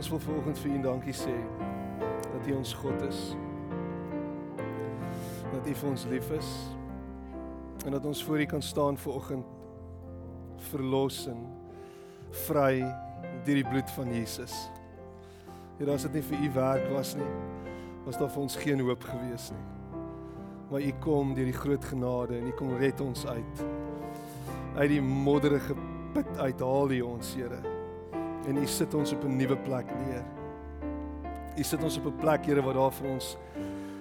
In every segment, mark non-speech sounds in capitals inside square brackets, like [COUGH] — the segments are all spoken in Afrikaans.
Ons wil vanoggend vir U dankie sê dat U ons God is. Dat U vir ons lief is en dat ons voor U kan staan vanoggend verlos en vry deur die bloed van Jesus. Here, as dit nie vir U werk was nie, was daar vir ons geen hoop gewees nie. Maar U kom deur die groot genade en U kom red ons uit uit die modderige put uithaal U ons, Here en U sit ons op 'n nuwe plek neer. U sit ons op 'n plek, Here, waar daar vir ons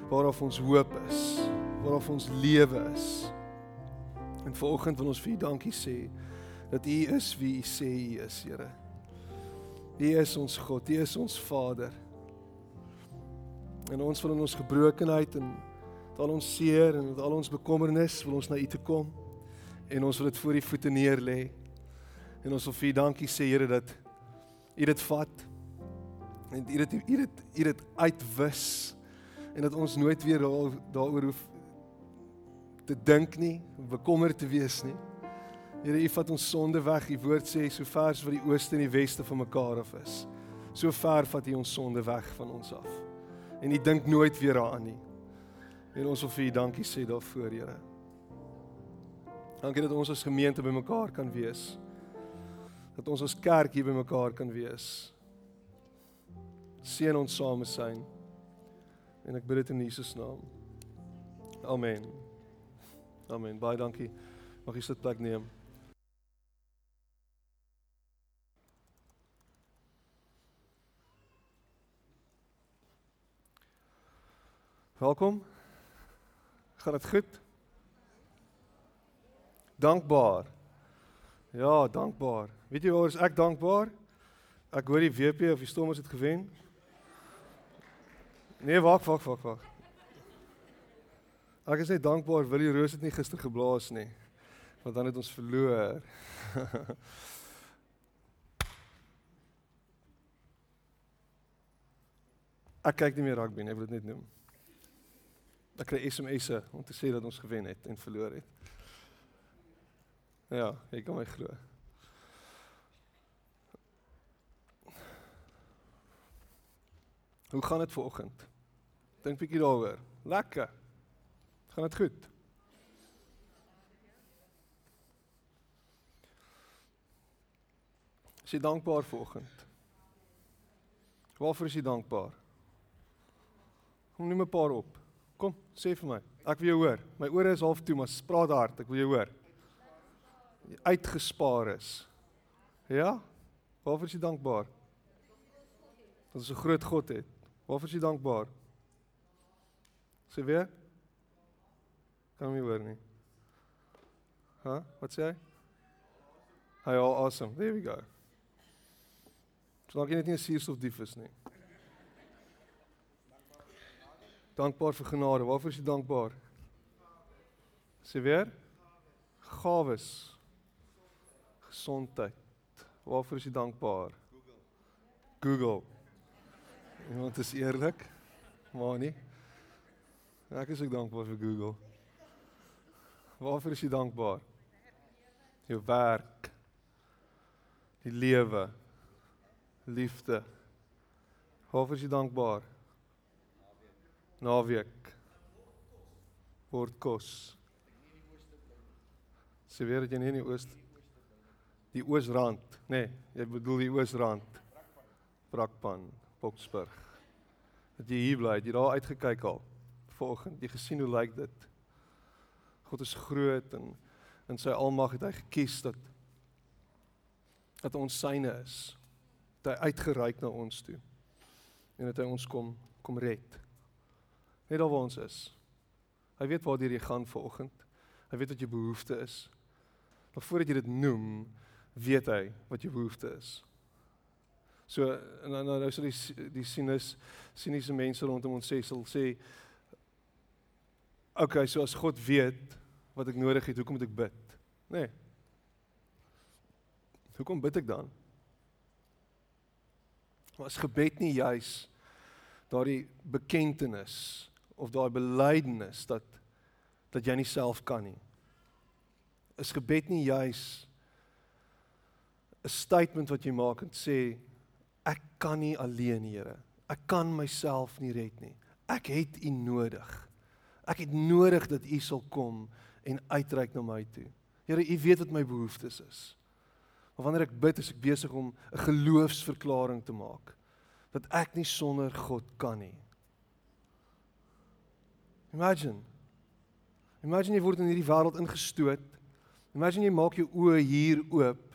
waar daar vir ons hoop is, waar daar vir ons lewe is. En vanoggend wil ons vir U dankie sê dat U is wie U sê U is, Here. U is ons God, U is ons Vader. En ons wil in ons gebrokenheid en al ons seer en al ons bekommernis wil ons na U toe kom en ons wil dit voor U voete neer lê. En ons wil vir U dankie sê Here dat U dit vat en U dit U dit U dit uitwis en dat ons nooit weer daaroor hoef te dink nie, bekommerd te wees nie. Here, U vat ons sonde weg. U woord sê so ver as wat die ooste en die weste van mekaar af is. So ver vat U ons sonde weg van ons af. En U dink nooit weer daaraan nie. En ons wil vir U dankie sê daarvoor, Here. Dankie dat ons as gemeente bymekaar kan wees dat ons as kerk hier bymekaar kan wees. Seën ons same syn. En ek bid dit in Jesus naam. Amen. Amen. Baie dankie. Mag jy sit plek neem. Welkom. Gaan dit goed? Dankbaar. Ja, dankbaar. Weet jy waar is ek dankbaar? Ek hoor die WP of die Stormers het gewen. Nee, wag, wag, wag, wag. Ek is net dankbaar Willie Roos het nie gister geblaas nie. Want dan het ons verloor. [LAUGHS] ek kyk nie meer rugby nie, ek wil dit net noem. Ek kry SMS'e om te sê dat ons gewen het en verloor het. Ja, jy kan my glo. Hoe gaan dit vanoggend? Dink bietjie daaroor. Lekker. Gaan dit goed? Is jy dankbaar vanoggend? Waarvoor is jy dankbaar? Kom neem 'n paar op. Kom, sê vir my. Ek wil jou hoor. My ore is half toe, maar praat hard. Ek wil jou hoor uitgespaar is. Ja? Waarvoor is jy dankbaar? Dat ons 'n groot God het. Waarvoor is jy dankbaar? Sê weer? Kan my hoor nie. Hæ? Huh? Wat sê jy? Hi, all awesome. There we go. Sou ek net nie 'n suurstof dief is nie. Dankbaar vir genade. Waarvoor is jy dankbaar? Sê weer? Gawes gesondheid. Waarvoor is jy dankbaar? Google. Google. Iemand is eerlik? Maar nie. Ek is ook dankbaar vir Google. Waarvoor is jy dankbaar? Jou werk. Die lewe. Liefde. Waarvoor is jy dankbaar? Naweek. Word kos. Sy weer dat jy nie in die ooste die Oosrand, nê? Nee, jy bedoel die Oosrand. Brakpan, Boksburg. Dat jy hier bly, jy daar uitgekyk al vanoggend, jy gesien hoe lyk dit? God is groot en in sy almag het hy gekies dat dat ons syne is. Dat hy uitgereik na ons toe. En dat hy ons kom kom red. Net daar waar ons is. Hy weet waar jy gaan vanoggend. Hy weet wat jou behoefte is. Maar voordat jy dit noem, weet hy wat jou behoefte is. So en dan nou sal die die sinus siniese mense rondom ons sê sal sê Okay, so as God weet wat ek nodig het, hoekom moet ek bid? Nê? Nee. Hoekom bid ek dan? Was gebed nie juis daardie bekentenis of daai belydenis dat dat jy nie self kan nie? Is gebed nie juis 'n statement wat jy maak en sê ek kan nie alleen, Here. Ek kan myself nie red nie. Ek het U nodig. Ek het nodig dat U sal kom en uitreik na my toe. Here, U weet wat my behoeftes is. Maar wanneer ek bid, is ek besig om 'n geloofsverklaring te maak dat ek nie sonder God kan nie. Imagine. Imagine jy word in hierdie wêreld ingestoot. Imagine jy maak jou oë hier oop.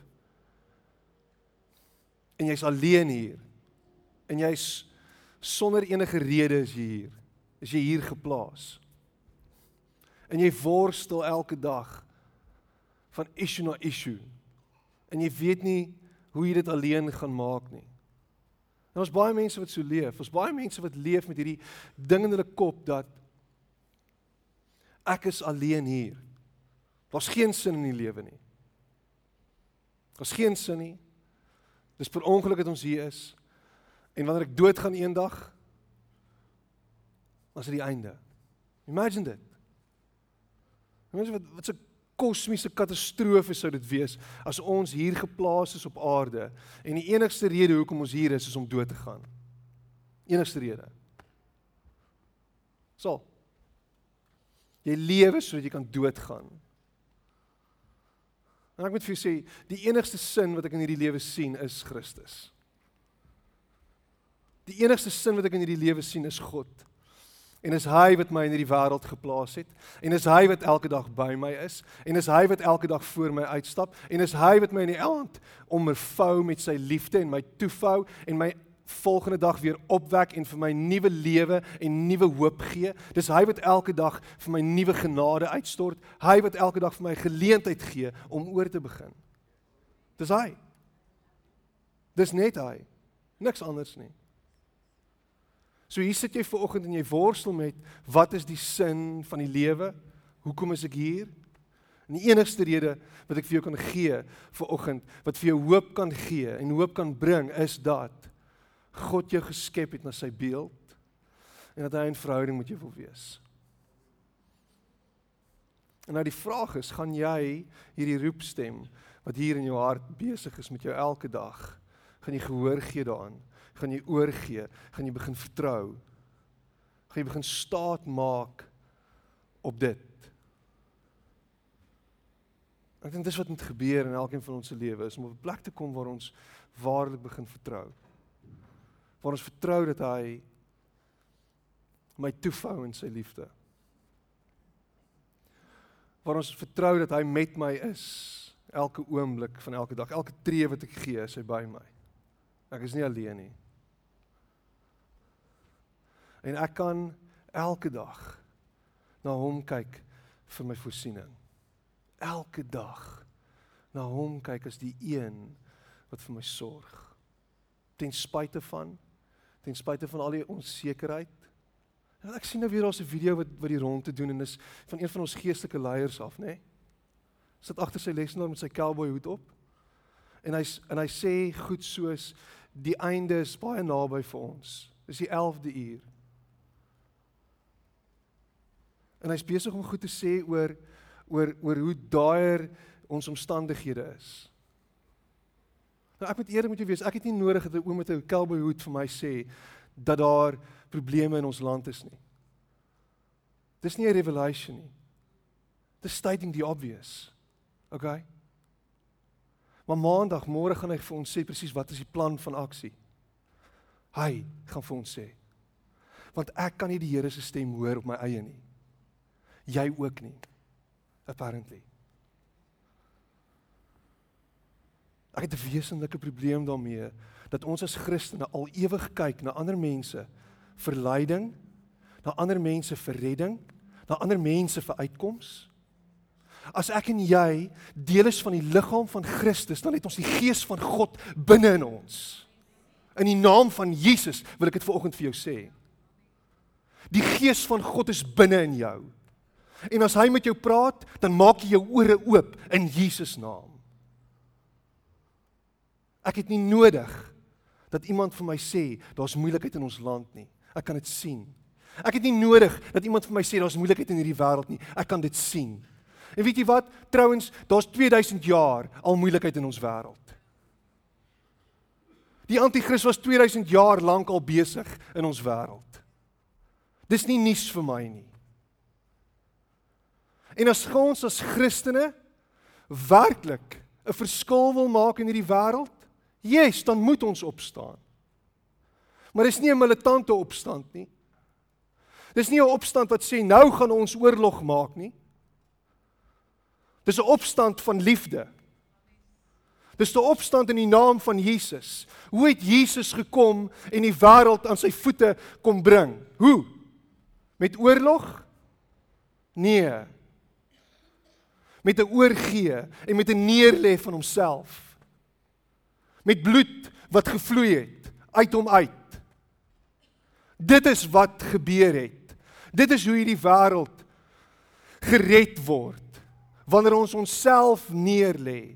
En jy's alleen hier. En jy's sonder enige rede is jy hier. Is jy hier geplaas? En jy worstel elke dag van issue na issue. En jy weet nie hoe jy dit alleen gaan maak nie. En ons baie mense wat so leef. Ons baie mense wat leef met hierdie ding in hulle kop dat ek is alleen hier. Daar's geen sin in die lewe nie. Daar's geen sin nie. Dis per ongeluk dat ons hier is. En wanneer ek doodgaan eendag, dan is dit die einde. Imagine dit. Mense wat wat 'n kosmiese katastrofe sou dit wees as ons hier geplaas is op aarde en die enigste rede hoekom ons hier is is om dood te gaan. Enigste rede. So. Jy lewe sodat jy kan doodgaan. En ek moet vir jou sê, die enigste sin wat ek in hierdie lewe sien is Christus. Die enigste sin wat ek in hierdie lewe sien is God. En is hy wat my in hierdie wêreld geplaas het en is hy wat elke dag by my is en is hy wat elke dag voor my uitstap en is hy wat my in die aand omvou met sy liefde en my toefou en my volgende dag weer opwek en vir my nuwe lewe en nuwe hoop gee. Dis hy wat elke dag vir my nuwe genade uitstort. Hy wat elke dag vir my geleentheid gee om oor te begin. Dis hy. Dis net hy. Niks anders nie. So hier sit jy ver oggend en jy worstel met wat is die sin van die lewe? Hoekom is ek hier? En die enigste rede wat ek vir jou kan gee vir oggend wat vir jou hoop kan gee en hoop kan bring is dat God jou geskep het na sy beeld en dat hy 'n verhouding met jou wil wees. En nou die vraag is, gaan jy hierdie roepstem wat hier in jou hart besig is met jou elke dag, gaan jy gehoor gee daaraan? Gaan jy oorgee? Gaan jy begin vertrou? Gaan jy begin staat maak op dit? Ek dink dis wat moet gebeur in elkeen van ons se lewe is om op 'n plek te kom waar ons waarlik begin vertrou waar ons vertrou dat hy my toefou in sy liefde. Waar ons vertrou dat hy met my is elke oomblik van elke dag, elke tree wat ek gee, is hy by my. Ek is nie alleen nie. En ek kan elke dag na hom kyk vir my voorsiening. Elke dag na hom kyk as die een wat vir my sorg. Ten spyte van ten spyte van al die onsekerheid. En ek sien nou weer daar's 'n video wat wat die rond te doen en is van een van ons geestelike leiers af, nê? Nee? Sit agter sy lesenaar met sy cowboy hoed op. En hy en hy sê goed soos die einde is baie naby vir ons. Dis die 11de uur. En hy's besig om goed te sê oor oor oor hoe daaier ons omstandighede is. Nou ek moet eerlik met jou wees, ek het nie nodig dat 'n oom met 'n cowboy hoed vir my sê dat daar probleme in ons land is nie. Dis nie 'n revelation nie. Dis stating the obvious. Okay? Maar maandag môre gaan hy vir ons sê presies wat is die plan van aksie. Hy gaan vir ons sê. Want ek kan nie die Here se stem hoor op my eie nie. Jy ook nie. Apparently. Ek het 'n wesenlike probleem daarmee dat ons as Christene al ewig kyk na ander mense vir leiding, na ander mense vir redding, na ander mense vir uitkoms. As ek en jy deel is van die liggaam van Christus, dan het ons die gees van God binne in ons. In die naam van Jesus wil ek dit vanoggend vir jou sê. Die gees van God is binne in jou. En as hy met jou praat, dan maak jy jou ore oop in Jesus naam. Ek het nie nodig dat iemand vir my sê daar's moeilikheid in ons land nie. Ek kan dit sien. Ek het nie nodig dat iemand vir my sê daar's moeilikheid in hierdie wêreld nie. Ek kan dit sien. En weet jy wat? Trouwens, daar's 2000 jaar al moeilikheid in ons wêreld. Die anti-kris was 2000 jaar lank al besig in ons wêreld. Dis nie nuus vir my nie. En as ons as Christene werklik 'n verskil wil maak in hierdie wêreld, yes, dan moet ons opstaan. Maar dis nie 'n militante opstand nie. Dis nie 'n opstand wat sê nou gaan ons oorlog maak nie. Dis 'n opstand van liefde. Dis 'n opstand in die naam van Jesus. Hoe het Jesus gekom en die wêreld aan sy voete kom bring? Hoe? Met oorlog? Nee. Met 'n oorgee en met 'n neerlê van homself. Met bloed wat gevloei het uit hom uit. Dit is wat gebeur het. Dit is hoe hierdie wêreld gered word wanneer ons onsself neerlê.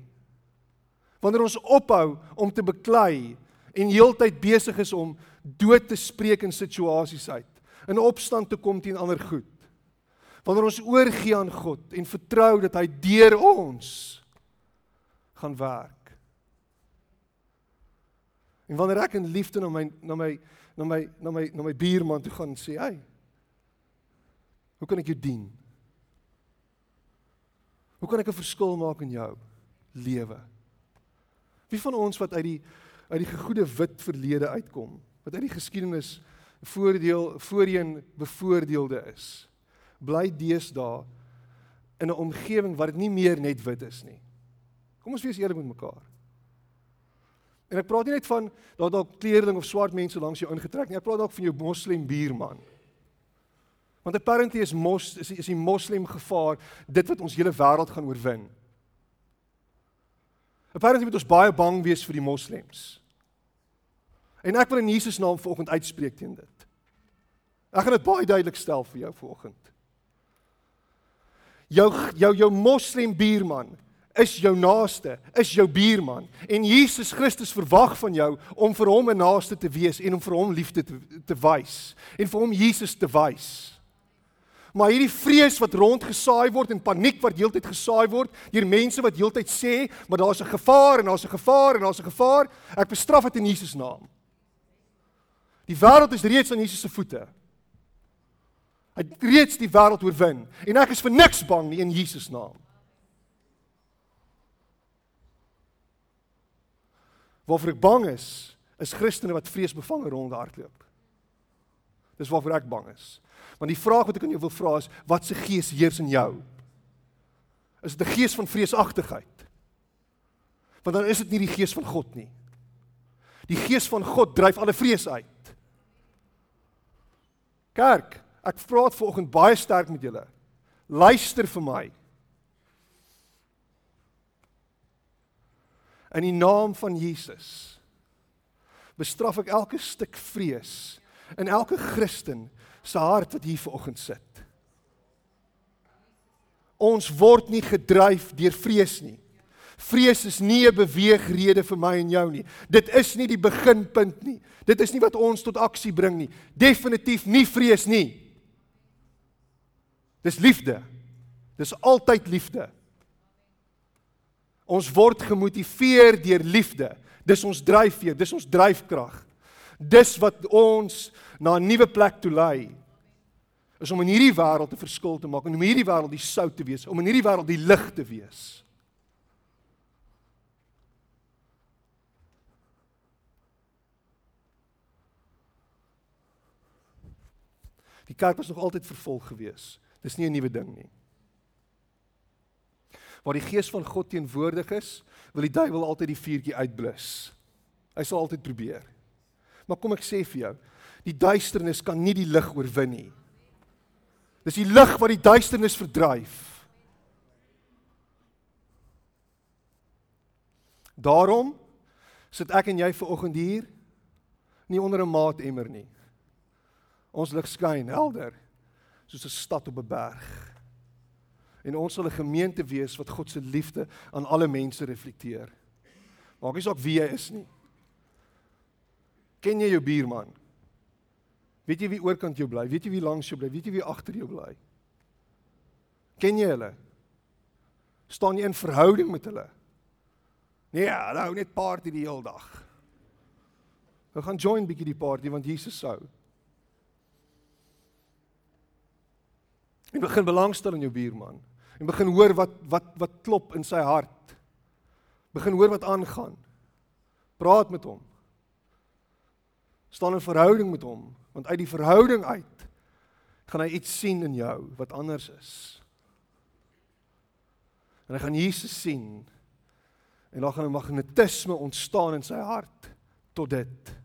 Wanneer ons ophou om te beklei en heeltyd besig is om dood te spreek in situasies uit, in opstand te kom teen ander goed. Wanneer ons oorgee aan God en vertrou dat hy deur ons gaan werk. En wanneer ek in liefde na my na my na my na my na my buurman toe gaan sê, "Hey, hoe kan ek jou dien?" Hoe kan ek 'n verskil maak in jou lewe? Wie van ons wat uit die uit die gegoede wit verlede uitkom, wat uit die geskiedenis voordeel voorheen bevoordeelde is, bly deesdae in 'n omgewing waar dit nie meer net wit is nie. Kom ons wees eerlik met mekaar. En ek praat nie net van dat dalk kleerling of swart mense langs jou ingetrek nie, ek praat dalk van jou moslem buurman. Want apparently is mos is is die moslem gevaar dit wat ons hele wêreld gaan oorwin. Apparently moet ons baie bang wees vir die moslems. En ek wil in Jesus naam vanoggend uitspreek teen dit. Ek gaan dit baie duidelik stel vir jou vanoggend. Jou jou jou moslem buurman is jou naaste, is jou buurman en Jesus Christus verwag van jou om vir hom 'n naaste te wees en om vir hom liefde te te wys en vir hom Jesus te wys. Maar hierdie vrees wat rondgesaai word en paniek wat heeltyd gesaai word deur mense wat heeltyd sê, maar daar's 'n gevaar en daar's 'n gevaar en daar's 'n gevaar. Ek bestraf dit in Jesus naam. Die wêreld is reeds aan Jesus se voete. Hy het reeds die wêreld oorwin en ek is vir niks bang nie in Jesus naam. Waarvoor ek bang is, is Christene wat vreesbevange rondhardloop. Dis waarvoor ek bang is. Want die vraag wat ek aan jou wil vra is, wat se gees heers in jou? Is dit 'n gees van vreesagtigheid? Want dan is dit nie die gees van God nie. Die gees van God dryf alle vrees uit. Kerk, ek praat vanoggend baie sterk met julle. Luister vir my. In die naam van Jesus bestraf ek elke stuk vrees in elke Christen se hart wat hier vanoggend sit. Ons word nie gedryf deur vrees nie. Vrees is nie 'n beweegrede vir my en jou nie. Dit is nie die beginpunt nie. Dit is nie wat ons tot aksie bring nie. Definitief nie vrees nie. Dis liefde. Dis altyd liefde. Ons word gemotiveer deur liefde. Dis ons dryfveer, dis ons dryfkrag. Dis wat ons na 'n nuwe plek toe lei. Is om in hierdie wêreld 'n verskil te maak, om in hierdie wêreld die sout te wees, om in hierdie wêreld die lig te wees. Die kerk was nog altyd vervolg gewees. Dis nie 'n nuwe ding nie. Waar die gees van God teenwoordig is, wil die duiwel altyd die vuurtjie uitblus. Hy sal altyd probeer. Maar kom ek sê vir jou, die duisternis kan nie die lig oorwin nie. Dis die lig wat die duisternis verdryf. Daarom sit ek en jy ver oggend hier nie onder 'n maatemmer nie. Ons lig skyn helder soos 'n stad op 'n berg. En ons sal 'n gemeente wees wat God se liefde aan alle mense reflekteer. Maak nie saak wie jy is nie. Ken jy jou buurman? Weet jy wie oorkant jou bly? Weet jy wie langs jou bly? Weet jy wie agter jou bly? Ken jy hulle? Staan jy in verhouding met hulle? Nee, hulle hou net party die hele dag. Ou gaan join bietjie die party want Jesus sou. En begin belangstel in jou buurman. En begin hoor wat wat wat klop in sy hart. Begin hoor wat aangaan. Praat met hom. Staan in verhouding met hom, want uit die verhouding uit gaan hy iets sien in jou wat anders is. En hy gaan Jesus sien. En dan gaan 'n magnetisme ontstaan in sy hart tot dit.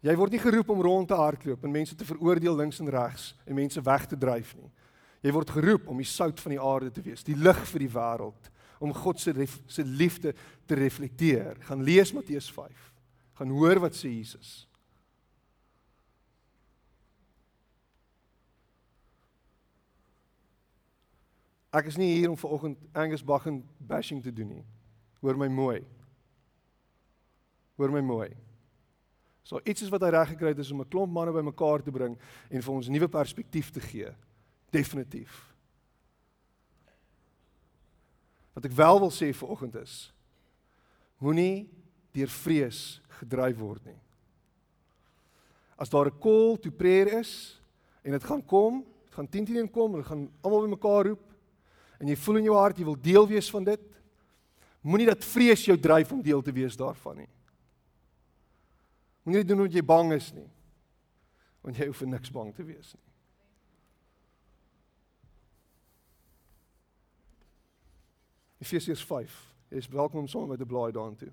Jy word nie geroep om rond te hardloop en mense te veroordeel links en regs en mense weg te dryf nie. Jy word geroep om die sout van die aarde te wees, die lig vir die wêreld, om God se se liefde te reflekteer. Gaan lees Matteus 5. Gaan hoor wat sê Jesus. Ek is nie hier om vanoggend Angus Baggen bashing te doen nie. Hoor my mooi. Hoor my mooi. So iets is wat hy reg gekry het is om 'n klomp manne bymekaar te bring en vir ons nuwe perspektief te gee. Definitief. Wat ek wel wil sê vanoggend is moenie deur vrees gedryf word nie. As daar 'n call to prayer is en dit gaan kom, dit gaan 10 teen 1 kom en gaan almal bymekaar roep en jy voel in jou hart jy wil deel wees van dit, moenie dat vrees jou dryf om deel te wees daarvan nie. Moenie doen omdat jy bang is nie. Want jy hoef vir niks bang te wees nie. Efesiërs 5. Jy is welkom om saam met 'n blaai daartoe.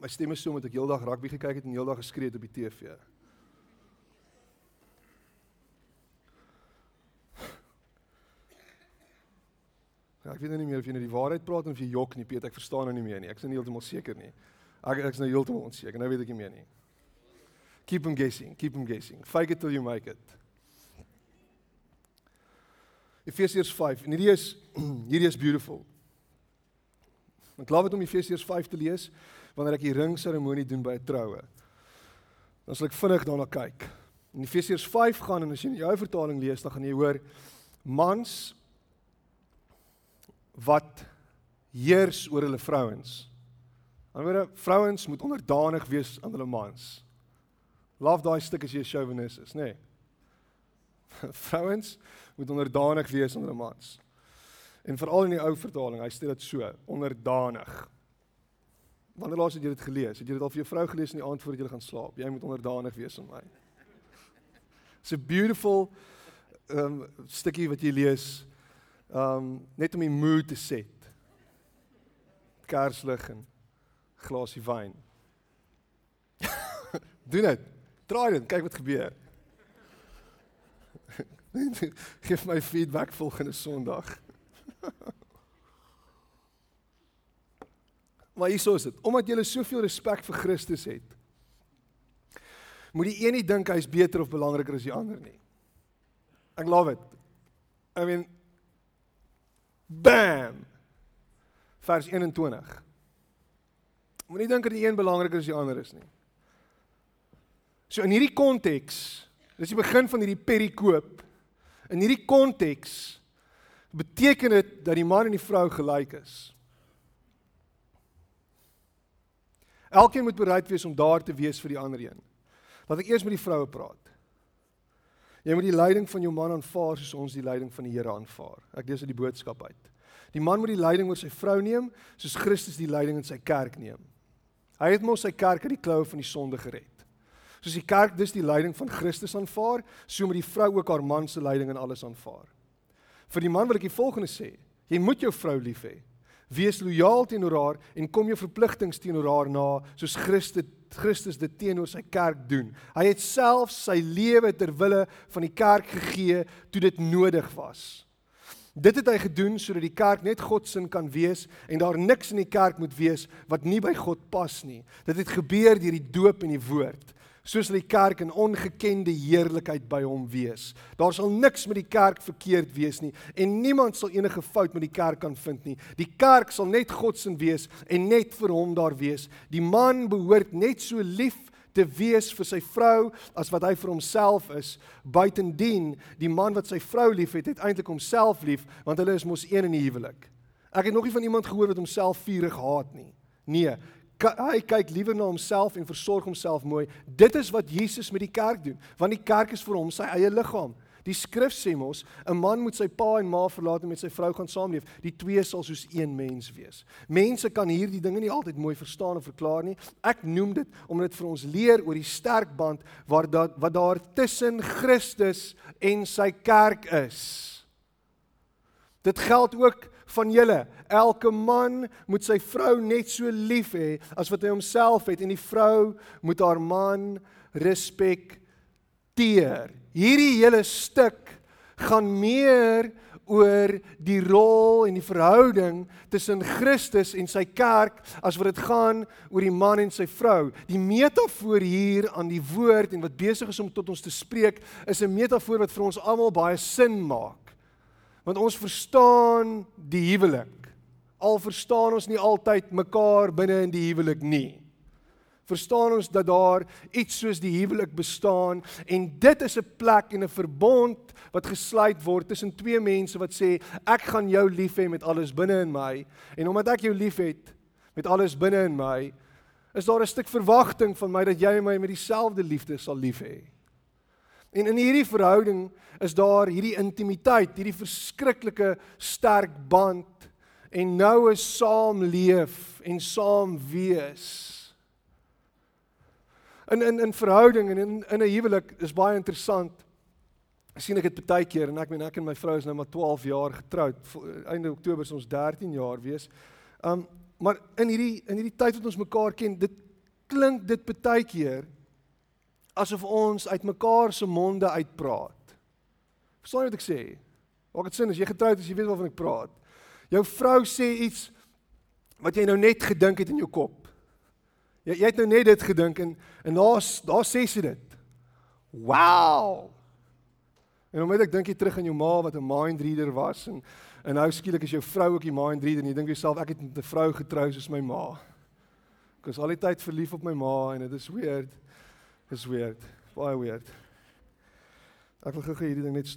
My stem is so met ek heeldag rugby gekyk het en heeldag geskree het op die TV. Ja, ek weet nou nie meer of jy nou die waarheid praat of jy jok nie, Piet, ek verstaan nou nie meer nie. Ek is nou nie heeltemal seker nie. Ek ek is nou heeltemal onseker. Nou weet ek nie meer nie. Keep them guessing, keep them guessing. Fake it till you make it. Efesiërs 5. En hierdie is [CLEARS THROAT] hierdie is beautiful. Ek glo dit om Efesiërs 5 te lees wanneer ek die ringseremonie doen by 'n troue. Dan sal ek vinnig daarna kyk. In Efesiërs 5 gaan en as jy in jou vertaling lees, dan gaan jy hoor mans wat heers oor hulle vrouens. Anderswoorde, vrouens moet onderdanig wees aan hulle mans. Love daai stuk as jy 'n chauvinist is, nê? Nee. [LAUGHS] vrouens moet onderdanig wees aan hulle mans. En veral in die ou vertaling, hy sê dit so, onderdanig. Wanneer laas het jy dit gelees? Het jy dit al vir jou vrou gelees in die aand voordat jy gaan slaap? Jy moet onderdanig wees aan my. It's a beautiful um stukkie wat jy lees um net om die mood te set. Kerslig en glasie wyn. [LAUGHS] Doen dit. Draai dit, kyk wat gebeur. [LAUGHS] Geef my feedback volgende Sondag. [LAUGHS] maar hier is dit. Omdat jy soveel respek vir Christus het, moet die een nie dink hy's beter of belangriker as die ander nie. Ek love it. I mean Bam. Vers 21. Moenie dink dat die een belangriker as die ander is nie. So in hierdie konteks, dis die begin van hierdie perikoop. In hierdie konteks beteken dit dat die man en die vrou gelyk is. Elkeen moet bereid wees om daar te wees vir die ander een. Laat ek eers met die vroue praat. Jy moet die leiding van jou man aanvaar soos ons die leiding van die Here aanvaar. Ek lees uit die boodskap uit. Die man moet die leiding oor sy vrou neem soos Christus die leiding in sy kerk neem. Hy het mos sy kerk uit die kloue van die sonde gered. Soos die kerk dus die leiding van Christus aanvaar, so moet die vrou ook haar man se leiding in alles aanvaar. Vir die man wil ek die volgende sê: Jy moet jou vrou lief hê. Wees lojaal teenoor haar en kom jou verpligtinge teenoor haar na, soos Christus Christus dit teenoor sy kerk doen. Hy het self sy lewe ter wille van die kerk gegee toe dit nodig was. Dit het hy gedoen sodat die kerk net God se kan wees en daar niks in die kerk moet wees wat nie by God pas nie. Dit het gebeur deur die doop en die woord soos die kerk in ongekende heerlikheid by hom wees. Daar sal niks met die kerk verkeerd wees nie en niemand sal enige fout met die kerk kan vind nie. Die kerk sal net God se wees en net vir hom daar wees. Die man behoort net so lief te wees vir sy vrou as wat hy vir homself is. Buitendien, die man wat sy vrou liefhet, het eintlik homself lief want hulle is mos een in die huwelik. Ek het nog nie van iemand gehoor wat homself vurig haat nie. Nee, hy kyk liewer na homself en versorg homself mooi. Dit is wat Jesus met die kerk doen, want die kerk is vir hom sy eie liggaam. Die skrif sê mos, 'n man moet sy pa en ma verlaat en met sy vrou gaan saamleef. Die twee sal soos een mens wees. Mense kan hierdie dinge nie altyd mooi verstaan of verklaar nie. Ek noem dit omdat dit vir ons leer oor die sterk band waar dat wat daar tussen Christus en sy kerk is. Dit geld ook van julle. Elke man moet sy vrou net so lief hê as wat hy homself het en die vrou moet haar man respekteer. Hierdie hele stuk gaan meer oor die rol en die verhouding tussen Christus en sy kerk as wat dit gaan oor die man en sy vrou. Die metafoor hier aan die woord en wat besig is om tot ons te spreek, is 'n metafoor wat vir ons almal baie sin maak. Want ons verstaan die huwelik. Al verstaan ons nie altyd mekaar binne in die huwelik nie verstaan ons dat daar iets soos die huwelik bestaan en dit is 'n plek en 'n verbond wat gesluit word tussen twee mense wat sê ek gaan jou lief hê met alles binne in my en omdat ek jou liefhet met alles binne in my is daar 'n stuk verwagting van my dat jy my met dieselfde liefde sal lief hê. En in hierdie verhouding is daar hierdie intimiteit, hierdie verskriklike sterk band en noue saamleef en saam wees. In in in verhouding en in in 'n huwelik is baie interessant. Sien ek dit baie keer en ek meen ek en my vrou is nou maar 12 jaar getroud. Einde Oktober is ons 13 jaar wees. Um maar in hierdie in hierdie tyd wat ons mekaar ken, dit klink dit baie keer asof ons uit mekaar se monde uitpraat. Verstaan jy wat ek sê? Maak dit sin as jy getroud is, jy weet waarvan ek praat. Jou vrou sê iets wat jy nou net gedink het in jou kop. Jy jy het nou net dit gedink en en daar daar sê sy dit. Wow. En dan moet ek dink jy terug aan jou ma wat 'n mind reader was en en nou skielik is jou vrou ook die mind reader en jy dink jouself ek het met 'n vrou getrou soos my ma. Ek was al die tyd verlief op my ma en dit is weird. It's weird. Baie weird. Ek wil gou hierdie ding net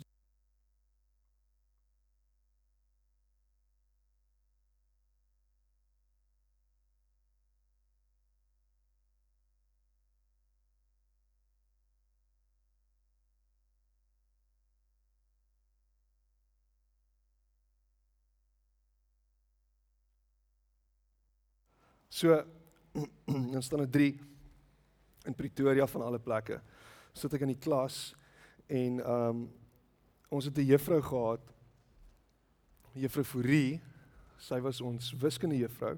So [CLEARS THROAT] dan staan er 3 in Pretoria van alle plekke. Sit ek in die klas en ehm um, ons het 'n juffrou gehad. Juffrou Fourie, sy was ons wiskunde juffrou.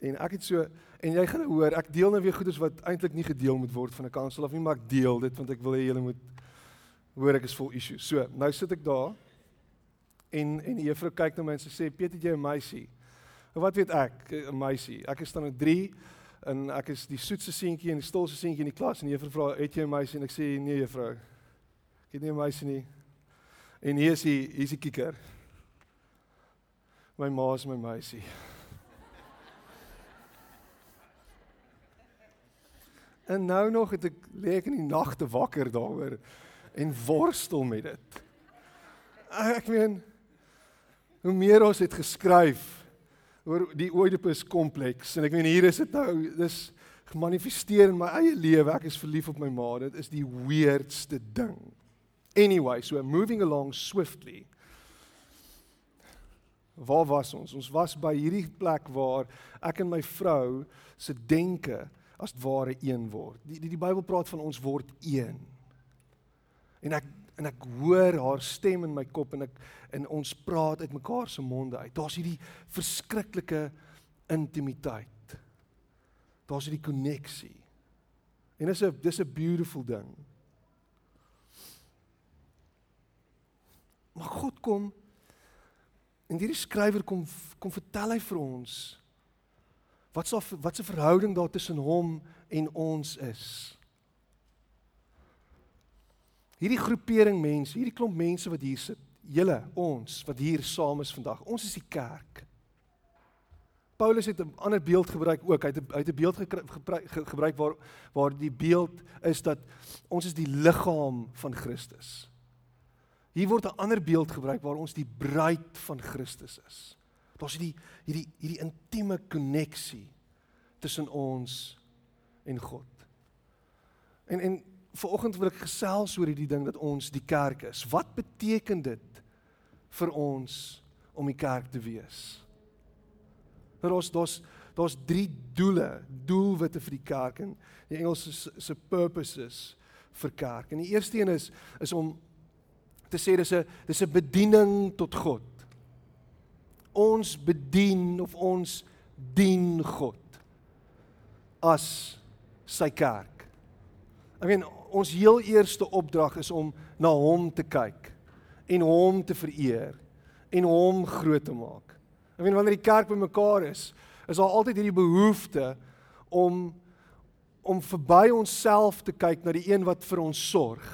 En ek het so en jy gaan hoor, ek deel nou weer goeders wat eintlik nie gedeel moet word van 'n kansel of nie, maar ek deel dit want ek wil hê julle moet hoor ek is vol issues. So, nou sit ek daar en en die juffrou kyk na my en sy sê, "Piet, het jy 'n meisie?" Wat weet ek, 'n meisie. Ek is staan in 3 en ek is die soetste seentjie en die stolste seentjie in die klas en die juffrou vra, "Het jy 'n meisie?" En ek sê, "Nee, juffrou. Ek het nie 'n meisie nie." En hier is hy, hier is die kikker. My ma is my meisie. En nou nog het ek lê ek in die nagte wakker daaroor en worstel met dit. Ek meen hoe meer ons het geskryf oor die Oedipus kompleks. En ek meen hier is dit nou dis gemanifesteer in my eie lewe. Ek is verlief op my ma. Dit is die weirdste ding. Anyway so moving along swiftly. Waar was ons? Ons was by hierdie plek waar ek en my vrou se denke as ware een word. Die die, die Bybel praat van ons word een. En ek en ek hoor haar stem in my kop en ek en ons praat uit mekaar se monde uit. Daar's hierdie verskriklike intimiteit. Daar's hierdie koneksie. En dis 'n dis 'n beautiful ding. Maar God kom en hierdie skrywer kom kom vertel hy vir ons wat so wat se verhouding daar tussen hom en ons is. Hierdie groepering mense, hierdie klomp mense wat hier sit, julle, ons wat hier saam is vandag. Ons is die kerk. Paulus het 'n ander beeld gebruik ook. Hy het hy het 'n beeld gebruik, gebruik waar waar die beeld is dat ons is die liggaam van Christus. Hier word 'n ander beeld gebruik waar ons die bruid van Christus is. Daar's hierdie hierdie hierdie intieme koneksie tussen ons en God. En en vanoggend wil ek gesels oor hierdie ding dat ons die kerk is. Wat beteken dit vir ons om die kerk te wees? Nou daar's daar's daar's drie doele, doelwitte vir die kerk en die Engels se purposes vir kerk. En die eerste een is is om te sê dis 'n dis 'n bediening tot God. Ons bedien of ons dien God as sy kerk. Ek meen ons heel eerste opdrag is om na hom te kyk en hom te vereer en hom groot te maak. Ek meen wanneer die kerk bymekaar is, is daar altyd hierdie behoefte om om verby onsself te kyk na die een wat vir ons sorg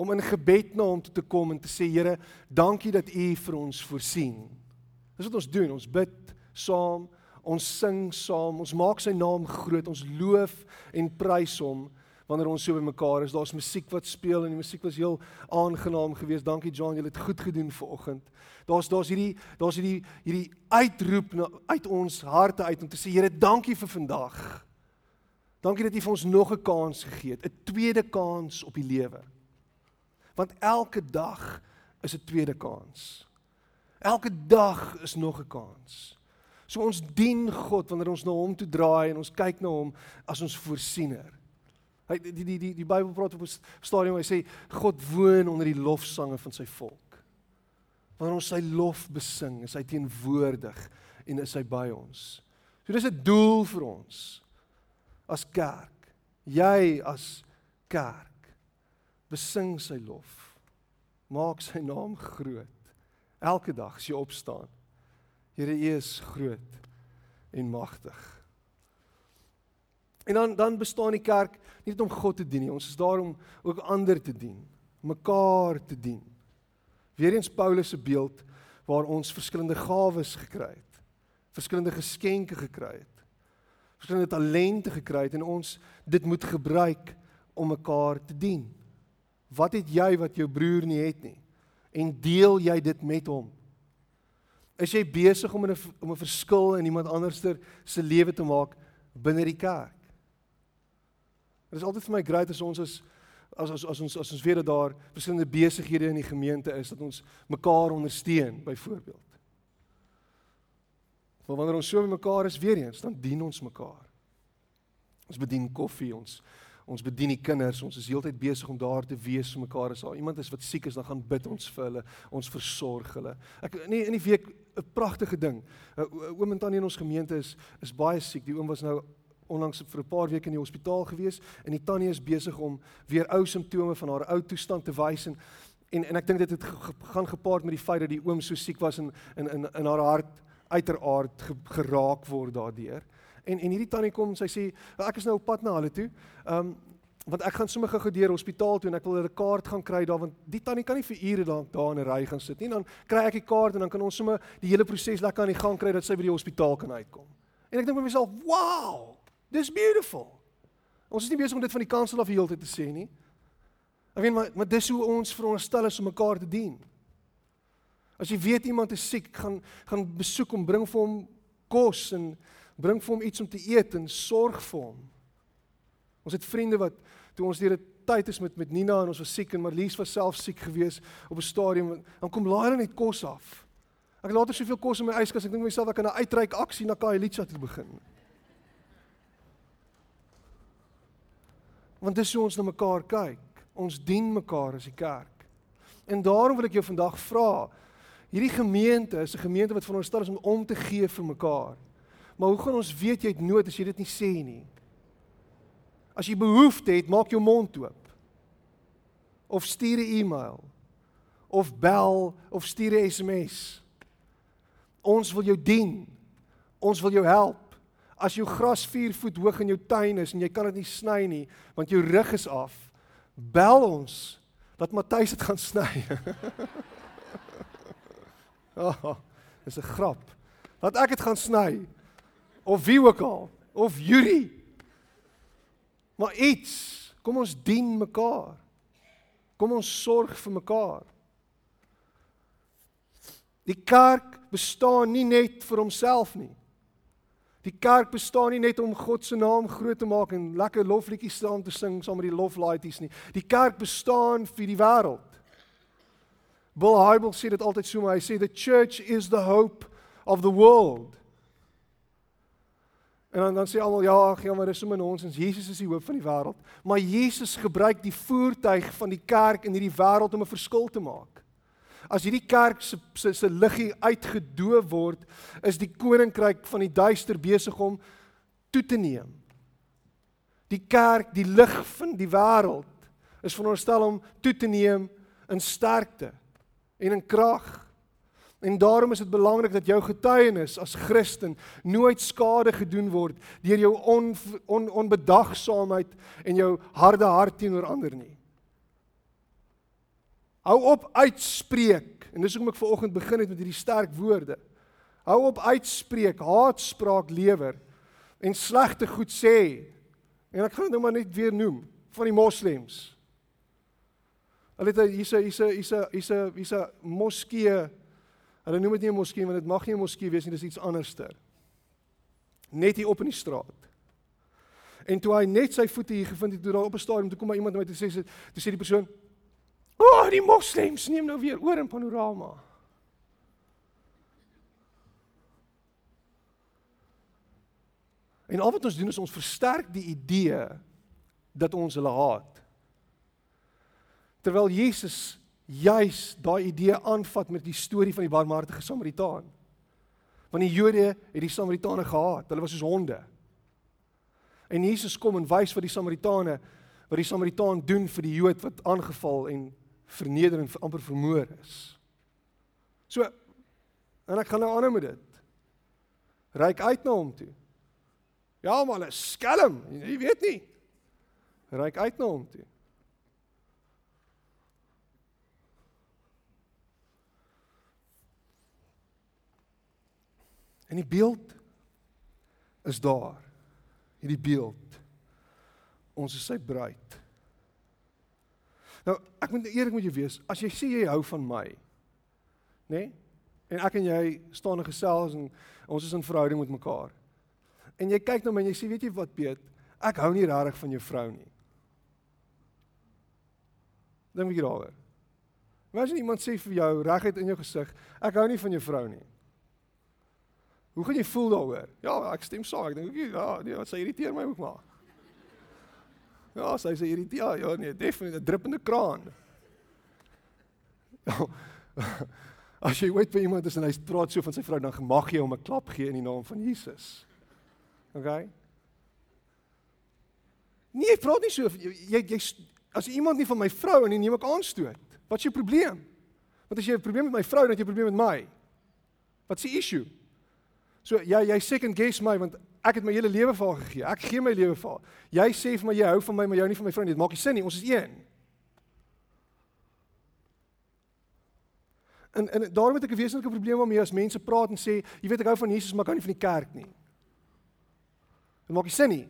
om in gebed na hom toe te kom en te sê Here, dankie dat U vir ons voorsien. Dis wat ons doen. Ons bid saam, ons sing saam, ons maak sy naam groot, ons loof en prys hom wanneer ons so bymekaar is. Daar's musiek wat speel en die musiek was heel aangenaam geweest. Dankie John, jy het goed gedoen vanoggend. Daar's daar's hierdie daar's hierdie hierdie uitroep na, uit ons harte uit om te sê Here, dankie vir vandag. Dankie dat U vir ons nog 'n kans gegee het, 'n tweede kans op die lewe. Want elke dag is 'n tweede kans. Elke dag is nog 'n kans. So ons dien God wanneer ons na hom toe draai en ons kyk na hom as ons voorsiener. Hy die die die die Bybel praat op 'n stadium hy sê God woon onder die lofsange van sy volk. Wanneer ons sy lof besing, is hy teenwoordig en is hy by ons. So dis 'n doel vir ons as kerk. Jy as kerk besing sy lof. Maak sy naam groot. Elke dag as jy opstaan. Here U is groot en magtig. En dan dan bestaan die kerk nie net om God te dien nie. Ons is daar om ook ander te dien, mekaar te dien. Weereens Paulus se beeld waar ons verskillende gawes gekry het, verskillende geskenke gekry het, verskillende talente gekry het en ons dit moet gebruik om mekaar te dien. Wat het jy wat jou broer nie het nie? En deel jy dit met hom? Is jy besig om 'n om 'n verskil in iemand anderster se lewe te maak binne die kerk? Dit is altyd vir my great as ons is as as as ons as ons weet dat daar verskillende besighede in die gemeente is dat ons mekaar ondersteun byvoorbeeld. Maar wanneer ons so met mekaar is weer eens, dan dien ons mekaar. Ons bedien koffie, ons ons bedien die kinders, ons is heeltyd besig om daar te wees vir mekaar as daar iemand is wat siek is, dan gaan bid ons vir hulle, ons versorg hulle. Ek nee in die week 'n pragtige ding. Oom en tannie in ons gemeente is is baie siek. Die oom was nou onlangs vir 'n paar weke in die hospitaal gewees en die tannie is besig om weer ou simptome van haar ou toestand te wys en en en ek dink dit het gaan gepaard met die feit dat die oom so siek was en in in in haar hart uiteraard geraak word daardeur. En en hierdie tannie kom en sy sê ek is nou op pad na hulle toe. Um, want ek gaan sommer gou deur hospitaal toe en ek wil 'n kaart gaan kry daar want die tannie kan nie vir ure daar daar in 'n ry gaan sit nie. Dan kry ek die kaart en dan kan ons sommer die hele proses lekker aan die gang kry dat sy by die hospitaal kan uitkom. En ek dink vir myself, "Wow! Dis beautiful." Ons is nie besig om dit van die kansel af heeltyd te sê nie. Ek weet maar maar dis hoe ons veronderstel is om mekaar te dien. As jy weet iemand is siek, gaan gaan besoek hom, bring vir hom kos en bring vir hom iets om te eet en sorg vir hom. Ons het vriende wat toe ons deur 'n tyd is met met Nina en ons was siek en Marlies was self siek geweest op 'n stadium dan kom laai hulle net kos af. Ek het later soveel kos in my yskas ek dink myself ek kan 'n uitreik aksie na Kaelitsa toe begin. Want dis hoe ons na mekaar kyk. Ons dien mekaar as die kerk. En daarom wil ek jou vandag vra. Hierdie gemeente is 'n gemeente wat veronderstel is om om te gee vir mekaar. Maar hoe gaan ons weet jy het nood as jy dit nie sê nie? As jy behoefte het, maak jou mond oop. Of stuur 'n e-mail of bel of stuur 'n SMS. Ons wil jou dien. Ons wil jou help. As jou gras 4 voet hoog in jou tuin is en jy kan dit nie sny nie want jou rug is af, bel ons dat Matthys dit gaan sny. oh, [LAUGHS] dis 'n grap. Laat ek dit gaan sny. of wie ook al of Yuri. Maar iets, kom ons dien mekaar. Kom ons sorg vir mekaar. Die kerk bestaan nie net vir homself nie. Die kerk bestaan nie net om God se naam groot te maak en lekker lofliedjies saam te sing saam met die loflaities nie. Die kerk bestaan vir die wêreld. Bill Hybels sê dit altyd so, maar hy sê the church is the hope of the world. En dan dan sê almal ja, ag ja, maar dis sommer nonsens. Jesus is die hoop van die wêreld. Maar Jesus gebruik die voertuig van die kerk in hierdie wêreld om 'n verskil te maak. As hierdie kerk se se, se liggie uitgedoof word, is die koninkryk van die duister besig om toe te neem. Die kerk, die lig van die wêreld, is veronderstel om toe te neem in sterkte en in krag. En daarom is dit belangrik dat jou getuienis as Christen nooit skade gedoen word deur jou on, on, onbedagsaamheid en jou harde hart teenoor ander nie. Hou op uitspreek en dis hoekom ek ver oggend begin het met hierdie sterk woorde. Hou op uitspreek, haatspraak lewer en slegte goed sê. En ek gaan dit nou maar net weer noem van die moslems. Hulle het hier's hier's hier's hier's hier's 'n moskee Hulle noem dit nie 'n moskee want dit mag nie 'n moskee wees nie, dis iets anderster. Net hier op in die straat. En toe hy net sy voete hier gevind het, toe daar op 'n stadium toe kom maar iemand na my toe sê sê die persoon: "O, oh, die moslems neem nou weer oor in panorama." En al wat ons doen is ons versterk die idee dat ons hulle haat. Terwyl Jesus juis daai idee aanvat met die storie van die barmhartige Samaritaan. Want die Jode het die Samaritane gehaat. Hulle was soos honde. En Jesus kom en wys wat die Samaritane wat die Samaritaan doen vir die Jood wat aangeval en verneder en amper vermoor is. So en ek gaan nou aanhou met dit. Ryk uit na hom toe. Ja, maar hulle skelm, jy weet nie. Ryk uit na hom toe. En die beeld is daar. Hierdie beeld. Ons is sy bruid. Nou, ek moet eerlik met jou wees, as jy sê jy hou van my, nê? Nee? En ek en jy staan en gesels en ons is in verhouding met mekaar. En jy kyk na my en jy sê, weet jy wat, Piet? Ek hou nie regtig van jou vrou nie. Dink jy daaroor? Maar as iemand sê vir jou reguit in jou gesig, ek hou nie van jou vrou nie. Hoe gaan jy voel daaroor? Ja, ek stem saam. Ek dink ook ja, nee, wat sy irriteer my ook maar. Ja, sy sê irriteer. Ja, ja, nee, definitief 'n druppende kraan. Ja. [LAUGHS] [LAUGHS] As jy weet vir iemand is en hy praat so van sy vrou, dan mag jy hom 'n klap gee in die naam van Jesus. OK? Nee, ek praat nie so jy jy as iemand nie van my vrou en nie neem ek aanstoot. Wat is jou probleem? Want as jy 'n probleem met my vrou, dan het jy 'n probleem met my. Wat is die issue? So jy jy second guess my want ek het my hele lewe vir haar gegee. Ek gee my lewe vir haar. Jy sê vir my jy hou van my, maar jy hou nie van my vrou nie. Dit maak nie sin nie. Ons is een. En en daarom het ek 'n wesenlike probleem waarmee as mense praat en sê, jy weet ek hou van Jesus, maar ek hou nie van die kerk nie. Dit maak nie sin nie.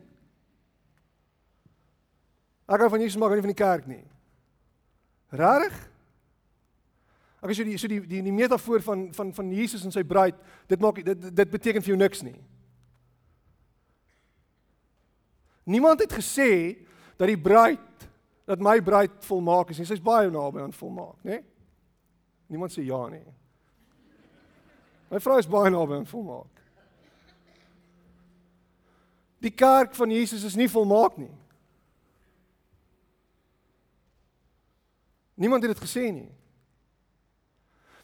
Ek hou van Jesus, maar ek hou nie van die kerk nie. Rarig? Ek is so die so die die, die metafoor van van van Jesus en sy bruid, dit maak dit dit beteken vir jou niks nie. Niemand het gesê dat die bruid dat my bruid volmaak is nie. Sy's baie naby aan volmaak, né? Nee? Niemand sê ja nie. My vrou is baie naby aan volmaak. Die kerk van Jesus is nie volmaak nie. Niemand het dit gesê nie.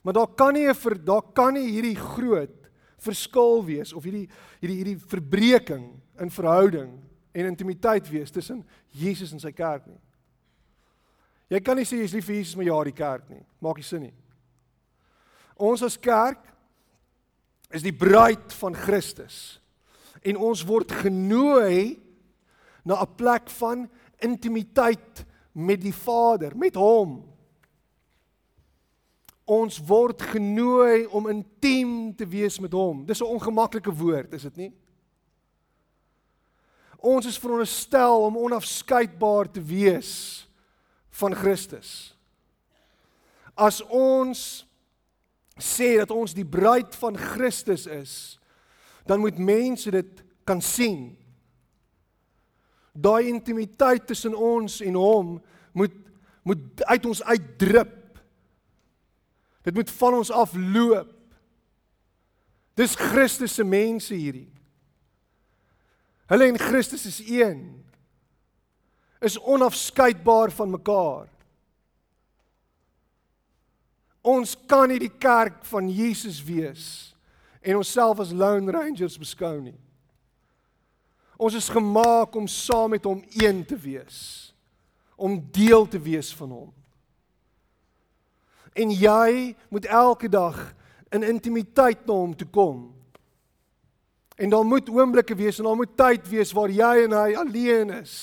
Maar daar kan nie 'n daar kan nie hierdie groot verskil wees of hierdie hierdie hierdie verbreeking in verhouding en intimiteit wees tussen Jesus en sy kerk nie. Jy kan nie sê jy's lief vir Jesus maar ja die kerk nie. Maak nie sin nie. Ons as kerk is die bruid van Christus. En ons word genooi na 'n plek van intimiteit met die Vader, met hom ons word genooi om intiem te wees met hom. Dis 'n ongemaklike woord, is dit nie? Ons is veronderstel om onafskeidbaar te wees van Christus. As ons sê dat ons die bruid van Christus is, dan moet mense dit kan sien. Daai intimiteit tussen ons en hom moet moet uit ons uitdrup. Dit moet van ons afloop. Dis Christus se mense hierdie. Hulle en Christus is een. Is onafskeidbaar van mekaar. Ons kan nie die kerk van Jesus wees en onsself as lone rangers beskou nie. Ons is gemaak om saam met hom een te wees, om deel te wees van hom. En jy moet elke dag in intimiteit na hom toe kom. En daar moet oomblikke wees en daar moet tyd wees waar jy en hy alleen is.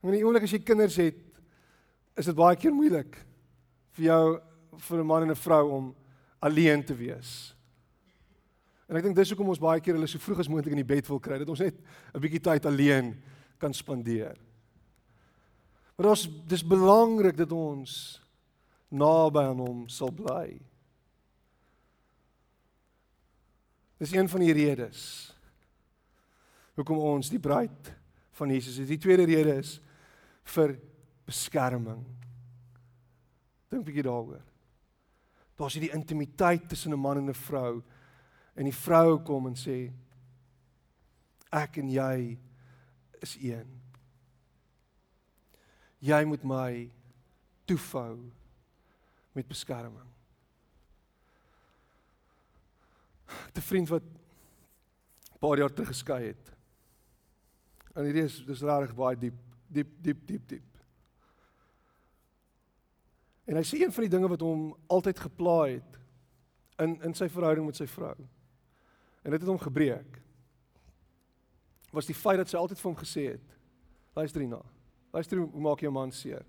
En die oomblik as jy kinders het, is dit baie keer moeilik vir jou vir 'n man en 'n vrou om alleen te wees. En ek dink dis hoekom ons baie keer hulle so vroeg as moontlik in die bed wil kry, dat ons net 'n bietjie tyd alleen kan spandeer. Maar ons dis belangrik dat ons naby aan hom sal bly. Dis een van die redes hoekom ons die bruid van Jesus is. Die tweede rede is vir beskerming. Dink 'n bietjie daaroor. Daar's hierdie intimiteit tussen 'n man en 'n vrou en die vrou kom en sê ek en jy is een. Jy moet my toefou met beskerming. [LAUGHS] 'n Vriend wat 'n paar jaar terug geskei het. En hierdie is dis regtig baie diep, diep, diep, diep, diep. En hy sê een van die dinge wat hom altyd gepla het in in sy verhouding met sy vrou. En dit het hom gebreek. Was die feit dat sy altyd vir hom gesê het: "Luister hierna. Luister hoe maak jy 'n man seer?"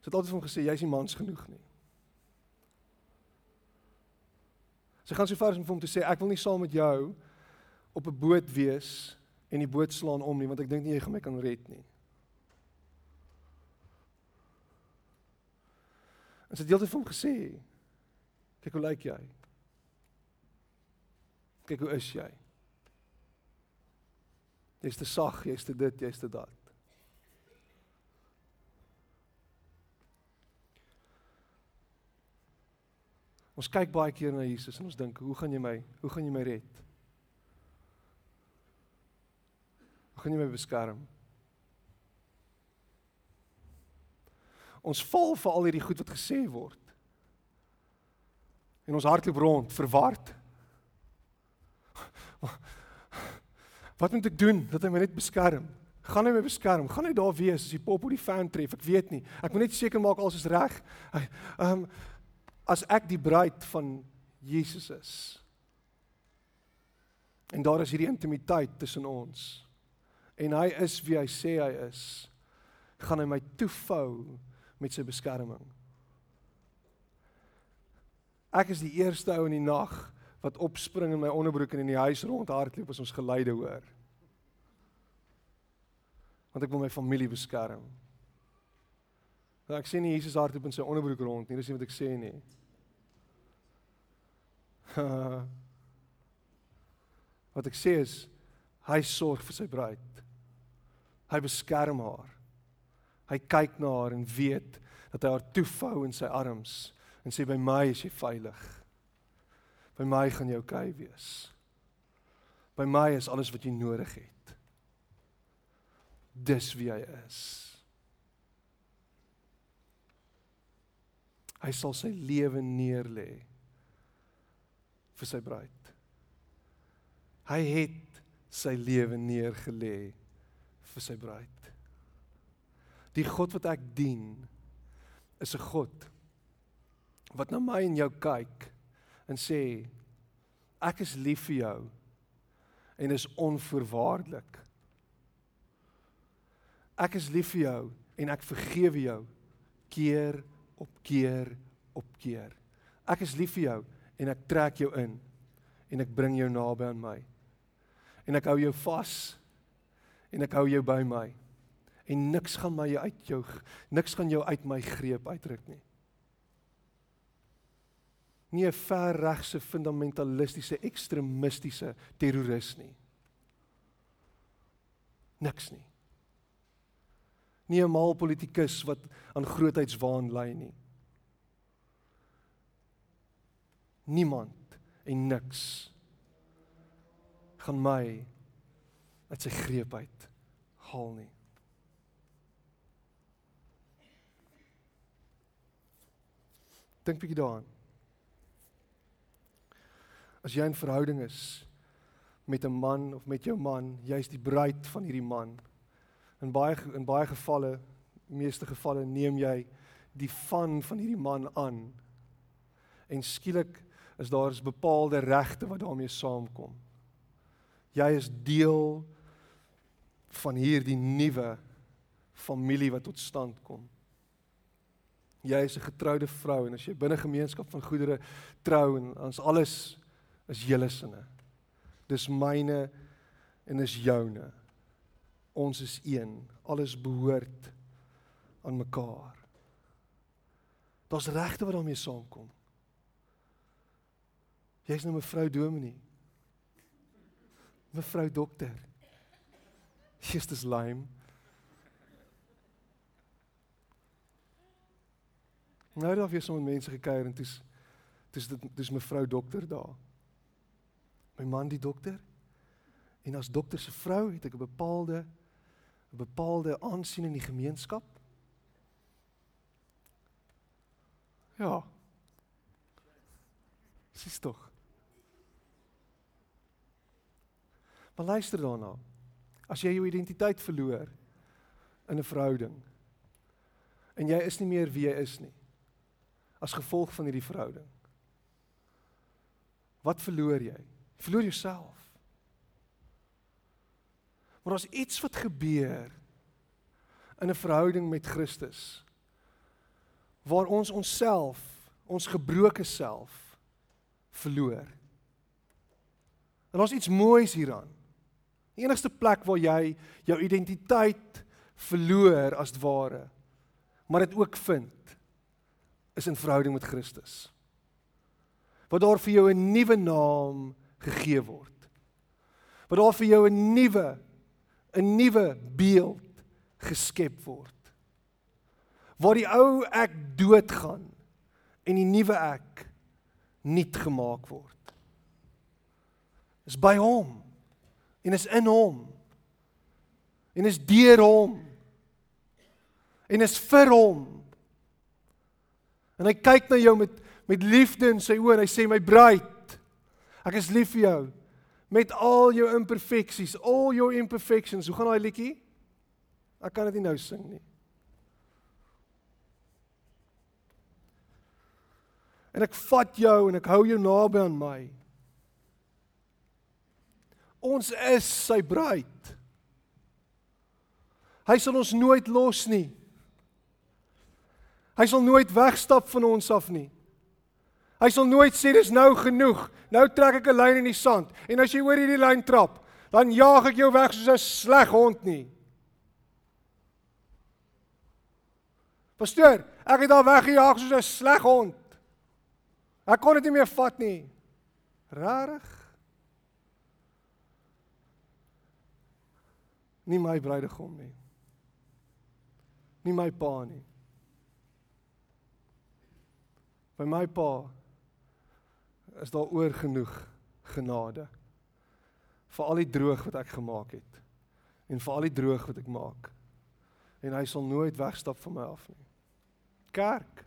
Sy het altyd vir hom gesê: "Jy's nie mans genoeg nie." Sy gaan so ver as om vir hom te sê: "Ek wil nie saam met jou op 'n boot wees en die boot slaan om nie, want ek dink nie jy gaan my kan red nie." En sy het deeltyd vir hom gesê: "Kyk hoe lyk jy? Kyk hoe is jy? Jy's te sag, jy's te dit, jy's te dat." Ons kyk baie keer na Jesus en ons dink, "Hoe gaan jy my, hoe gaan jy my red? Hoe gaan jy my beskerm?" Ons val vir al hierdie goed wat gesê word. En ons hardloop rond verward. Wat moet ek doen dat hy my net beskerm? Gaan hy my beskerm? Gaan hy daar wees as die pop op die fan tref? Ek weet nie. Ek moet net seker maak alles is reg. Ehm um, as ek die bruid van Jesus is. En daar is hierdie intimiteit tussen ons. En hy is wie hy sê hy is. Gaan hy my toefou met sy beskerming. Ek is die eerste ou in die nag wat opspring in my onderbroek en in die huis rondhardloop as ons geleide hoor. Want ek wil my familie beskerm. Nou ek sien nie Jesus hardloop in sy onderbroek rond nie, dis nie wat ek sê nie. [LAUGHS] wat ek sê is hy sorg vir sy bruid. Hy beskerm haar. Hy kyk na haar en weet dat hy haar toefou in sy arms en sê by my is jy veilig. By my gaan jy oukei wees. By my is alles wat jy nodig het. Dis wie hy is. Hy sal sy lewe neerlê vir sy bruid. Hy het sy lewe neergelê vir sy bruid. Die God wat ek dien is 'n God wat na my en jou kyk en sê ek is lief vir jou en is onvoorwaardelik. Ek is lief vir jou en ek vergewe jou keer op keer op keer. Ek is lief vir jou en ek trek jou in en ek bring jou naby aan my. En ek hou jou vas en ek hou jou by my. En niks gaan my uit jou niks gaan jou uit my greep uitruk nie. Nie 'n verregse fundamentalistiese ekstremistiese terroris nie. Niks nie. Nie 'n mal politikus wat aan grootheidswaan lei nie. Niemand en niks gaan my uit sy greep uit haal nie. Dink bietjie daaraan. As jy in verhouding is met 'n man of met jou man, jy's die bruid van hierdie man. In baie in baie gevalle, meeste gevalle neem jy die van van hierdie man aan. En skielik is daar 'n bepaalde regte wat daarmee saamkom. Jy is deel van hierdie nuwe familie wat tot stand kom. Jy is 'n getroude vrou en as jy binne gemeenskap van goedere trou en ons alles is julle sinne. Dis myne en is joune. Ons is een. Alles behoort aan mekaar. Daar's regte wat daarmee saamkom. Jy's nou mevrou Dominee. Mevrou dokter. Jesus lime. Nou daar weer sommer mense gekuier en dis dis dit dis mevrou dokter daar. My man die dokter. En as dokter se vrou het ek 'n bepaalde 'n bepaalde aansien in die gemeenskap. Ja. Dis tog. Maar luister daarna. As jy jou identiteit verloor in 'n verhouding en jy is nie meer wie jy is nie as gevolg van hierdie verhouding. Wat verloor jy? Jy verloor jouself. Maar as iets wat gebeur in 'n verhouding met Christus waar ons onsself, ons gebroke self verloor. En ons iets moois hieraan. Die enigste plek waar jy jou identiteit verloor as ware, maar dit ook vind is in verhouding met Christus. Wat daar vir jou 'n nuwe naam gegee word. Wat daar vir jou 'n nuwe 'n nuwe beeld geskep word. Waar die ou ek doodgaan en die nuwe ek nuut gemaak word. Is by hom en is in hom en is deur hom en is vir hom En hy kyk na jou met met liefde in sy oë en hy sê my bruid, ek is lief vir jou met al jou imperfections, all your imperfections. Hoe gaan daai liedjie? Ek kan dit nie nou sing nie. En ek vat jou en ek hou jou naby aan my. Ons is sy bruid. Hy sal ons nooit los nie. Hy sal nooit wegstap van ons af nie. Hy sal nooit sê dis nou genoeg. Nou trek ek 'n lyn in die sand en as jy oor hierdie lyn trap, dan jaag ek jou weg soos 'n sleg hond nie. Pastoor, ek het al weggejaag soos 'n sleg hond. Ek kon dit nie meer vat nie. Rarig. Nie my bruidegom nie. Nie my pa nie. By my pa is daar oor genoeg genade vir al die droog wat ek gemaak het en vir al die droog wat ek maak. En hy sal nooit wegstap van my af nie. Kerk.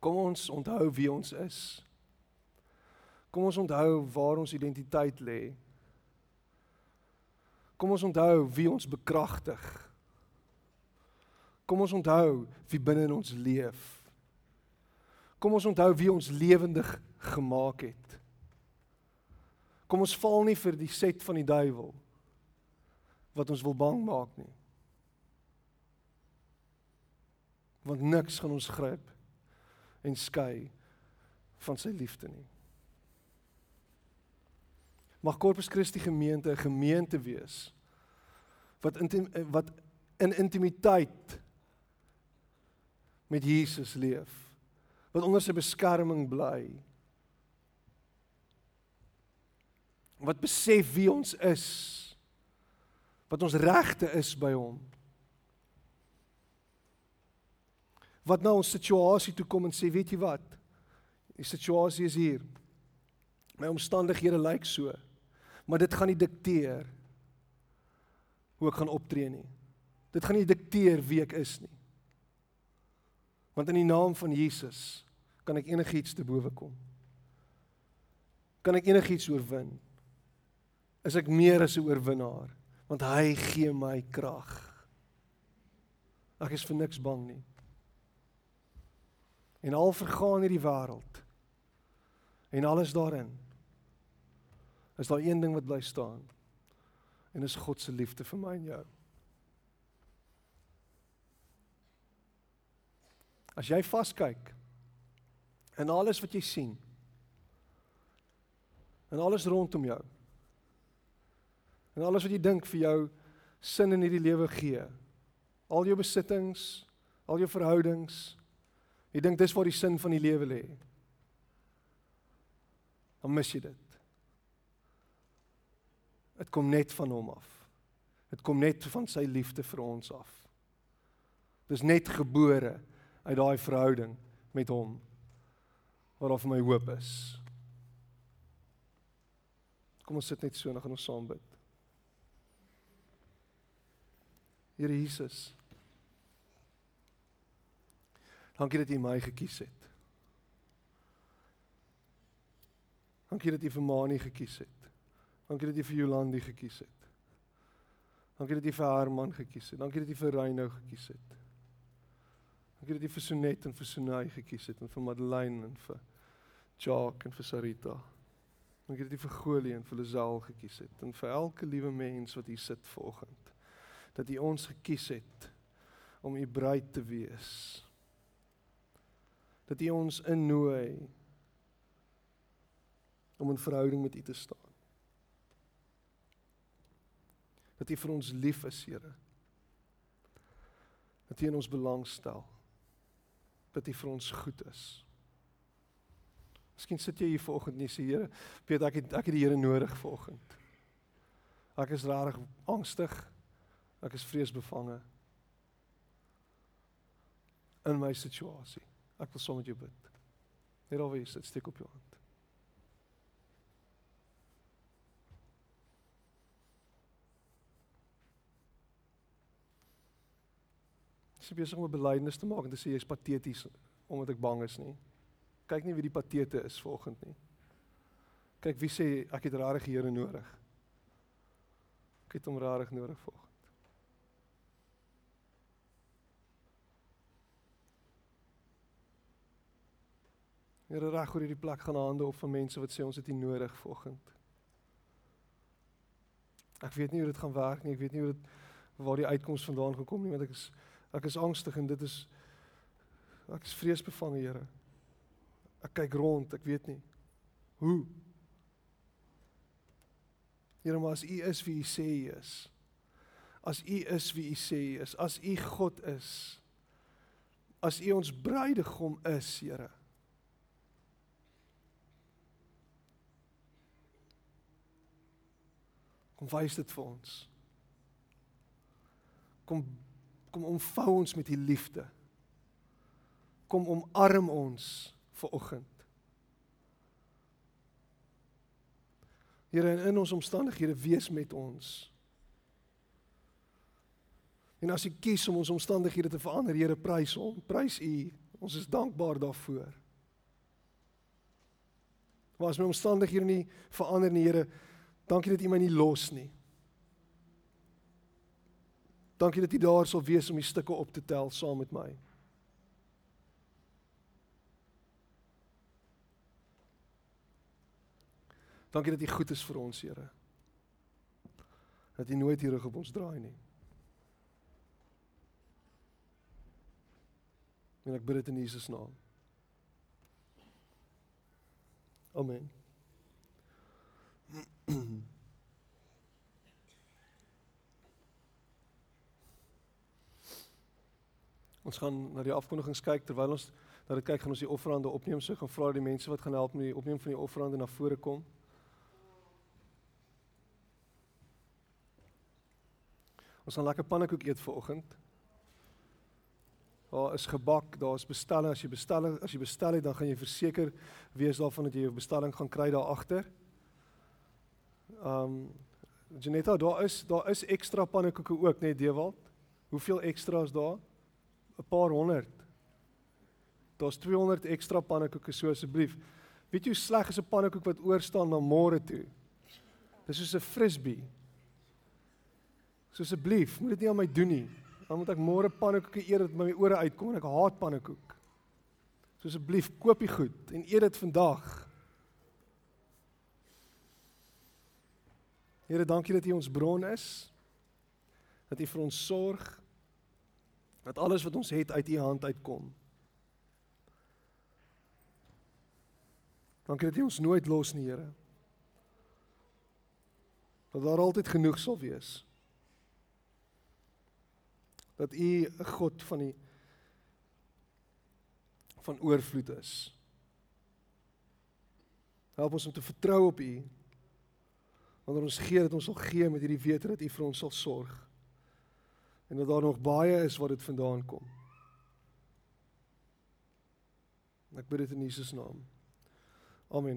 Kom ons onthou wie ons is. Kom ons onthou waar ons identiteit lê. Kom ons onthou wie ons bekragtig. Kom ons onthou wie binne in ons leef. Kom ons onthou wie ons lewendig gemaak het. Kom ons val nie vir die set van die duiwel wat ons wil bang maak nie. Want niks gaan ons gryp en skei van sy liefde nie. Mag Corpus Christi gemeente 'n gemeente wees wat intim, wat in intimiteit met Jesus leef. Wat onder sy beskerming bly. Wat besef wie ons is. Wat ons regte is by hom. Wat nou ons situasie toe kom en sê, weet jy wat? Die situasie is hier. My omstandighede lyk so. Maar dit gaan nie dikteer hoe ek gaan optree nie. Dit gaan nie dikteer wie ek is nie. Want in die naam van Jesus kan ek enigiets te bowe kom. Kan ek enigiets oorwin? Is ek meer as 'n oorwinnaar want hy gee my krag. Ek is vir niks bang nie. En al vergaan hierdie wêreld en alles daarin is daar een ding wat bly staan en dis God se liefde vir my en jou. As jy vaskyk in alles wat jy sien en alles rondom jou en alles wat jy dink vir jou sin in hierdie lewe gee, al jou besittings, al jou verhoudings, jy dink dis waar die sin van die lewe lê. Dan mis jy dit. Dit kom net van hom af. Dit kom net van sy liefde vir ons af. Dis net gebore uit daai verhouding met hom waar daar vir my hoop is. Kom ons sit net so en dan gaan ons saam bid. Here Jesus. Dankie dat U my gekies het. Dankie dat U vir Mani gekies het. Dankie dat U vir Jolandi gekies het. Dankie dat U vir Herman gekies het. Dankie dat U vir Reynou gekies het. Dankie dat U vir Sonet en vir Sonay gekies het en vir Madeleine en vir Jacques en vir Sarita. Dankie dat U vir Golie en vir Lazel gekies het en vir elke liewe mens wat hier sit vanoggend. Dat U ons gekies het om U bruid te wees. Dat U ons innooi om in verhouding met U te staan dat U vir ons lief is, Here. Dat U in ons belang stel. Dat U vir ons goed is. Miskien sit jy hier vanoggend en sê Here, weet ek het, ek het die Here nodig vanoggend. Ek is rarig angstig. Ek is vreesbevange in my situasie. Ek wil saam met jou bid. Net alweer sit steek op jou hand. Is besig om 'n belydenis te maak en te sê jy's pateties omdat ek bang is nie. Kyk nie wie die patete is volgend nie. Kyk wie sê ek het rarig Here nodig. Ek het hom rarig nodig volgend. Here reg oor hierdie plek gaan hande op van mense wat sê ons het U nodig volgend. Ek weet nie hoe dit gaan werk nie. Ek weet nie hoe dit waar die uitkoms vandaan gekom nie want ek is Ek is angstig en dit is ek is vreesbevange, Here. Ek kyk rond, ek weet nie hoe. Here, maar as U is wie U sê U is. As U is wie U sê U is, as U God is. As U ons bruidegom is, Here. Kom wys dit vir ons. Kom kom omvou ons met u liefde. Kom omarm ons ver oggend. Here in ons omstandighede wees met ons. En as u kies om ons omstandighede te verander, Here, prys hom. Prys u. Ons is dankbaar daarvoor. Maar as my omstandighede nie verander nie, Here, dankie dat u my nie los nie. Dankie dat U daar sal wees om die stukke op te tel saam met my. Dankie dat U goed is vir ons, Here. Dat U nooit hier rug op ons draai nie. En ek bid dit in Jesus naam. Amen. [CLEARS THROAT] Ons gaan na die afkondigings kyk terwyl ons na dit kyk gaan ons die offerande opneem. So gaan vra die mense wat gaan help met die opneem van die offerande na vore kom. Ons gaan lekker pannekoek eet vir oggend. Daar is gebak, daar is bestelling. As jy bestel as jy bestel het, dan gaan jy verseker wees daarvan dat jy jou bestelling gaan kry daar agter. Um Janetta, daar is daar is ekstra pannekoeke ook, net Dewald. Hoeveel ekstra is daar? 'n Paar honderd. Daar's 200 ekstra pannekoeke so asseblief. Weet jy hoe sleg is 'n pannekoek wat oor staan na môre toe? Dis soos 'n frisbee. So asseblief, moet dit nie aan my doen nie. Dan moet ek môre pannekoeke eet dat my ore uitkom en ek haat pannekoek. So asseblief, koop die goed en eet dit vandag. Here, dankie dat U ons bron is. Dat U vir ons sorg. Dat alles wat ons het uit U hand uitkom. Dankie dat U ons nooit los nie, Here. Dat daar altyd genoeg sal wees. Dat U 'n God van die van oorvloed is. Help ons om te vertrou op U wanneer ons gee dat ons sal gee met hierdie wete dat U vir ons sal sorg. En dat daar nog baie is wat dit vandaan kom. Ek bid dit in Jesus naam. Amen.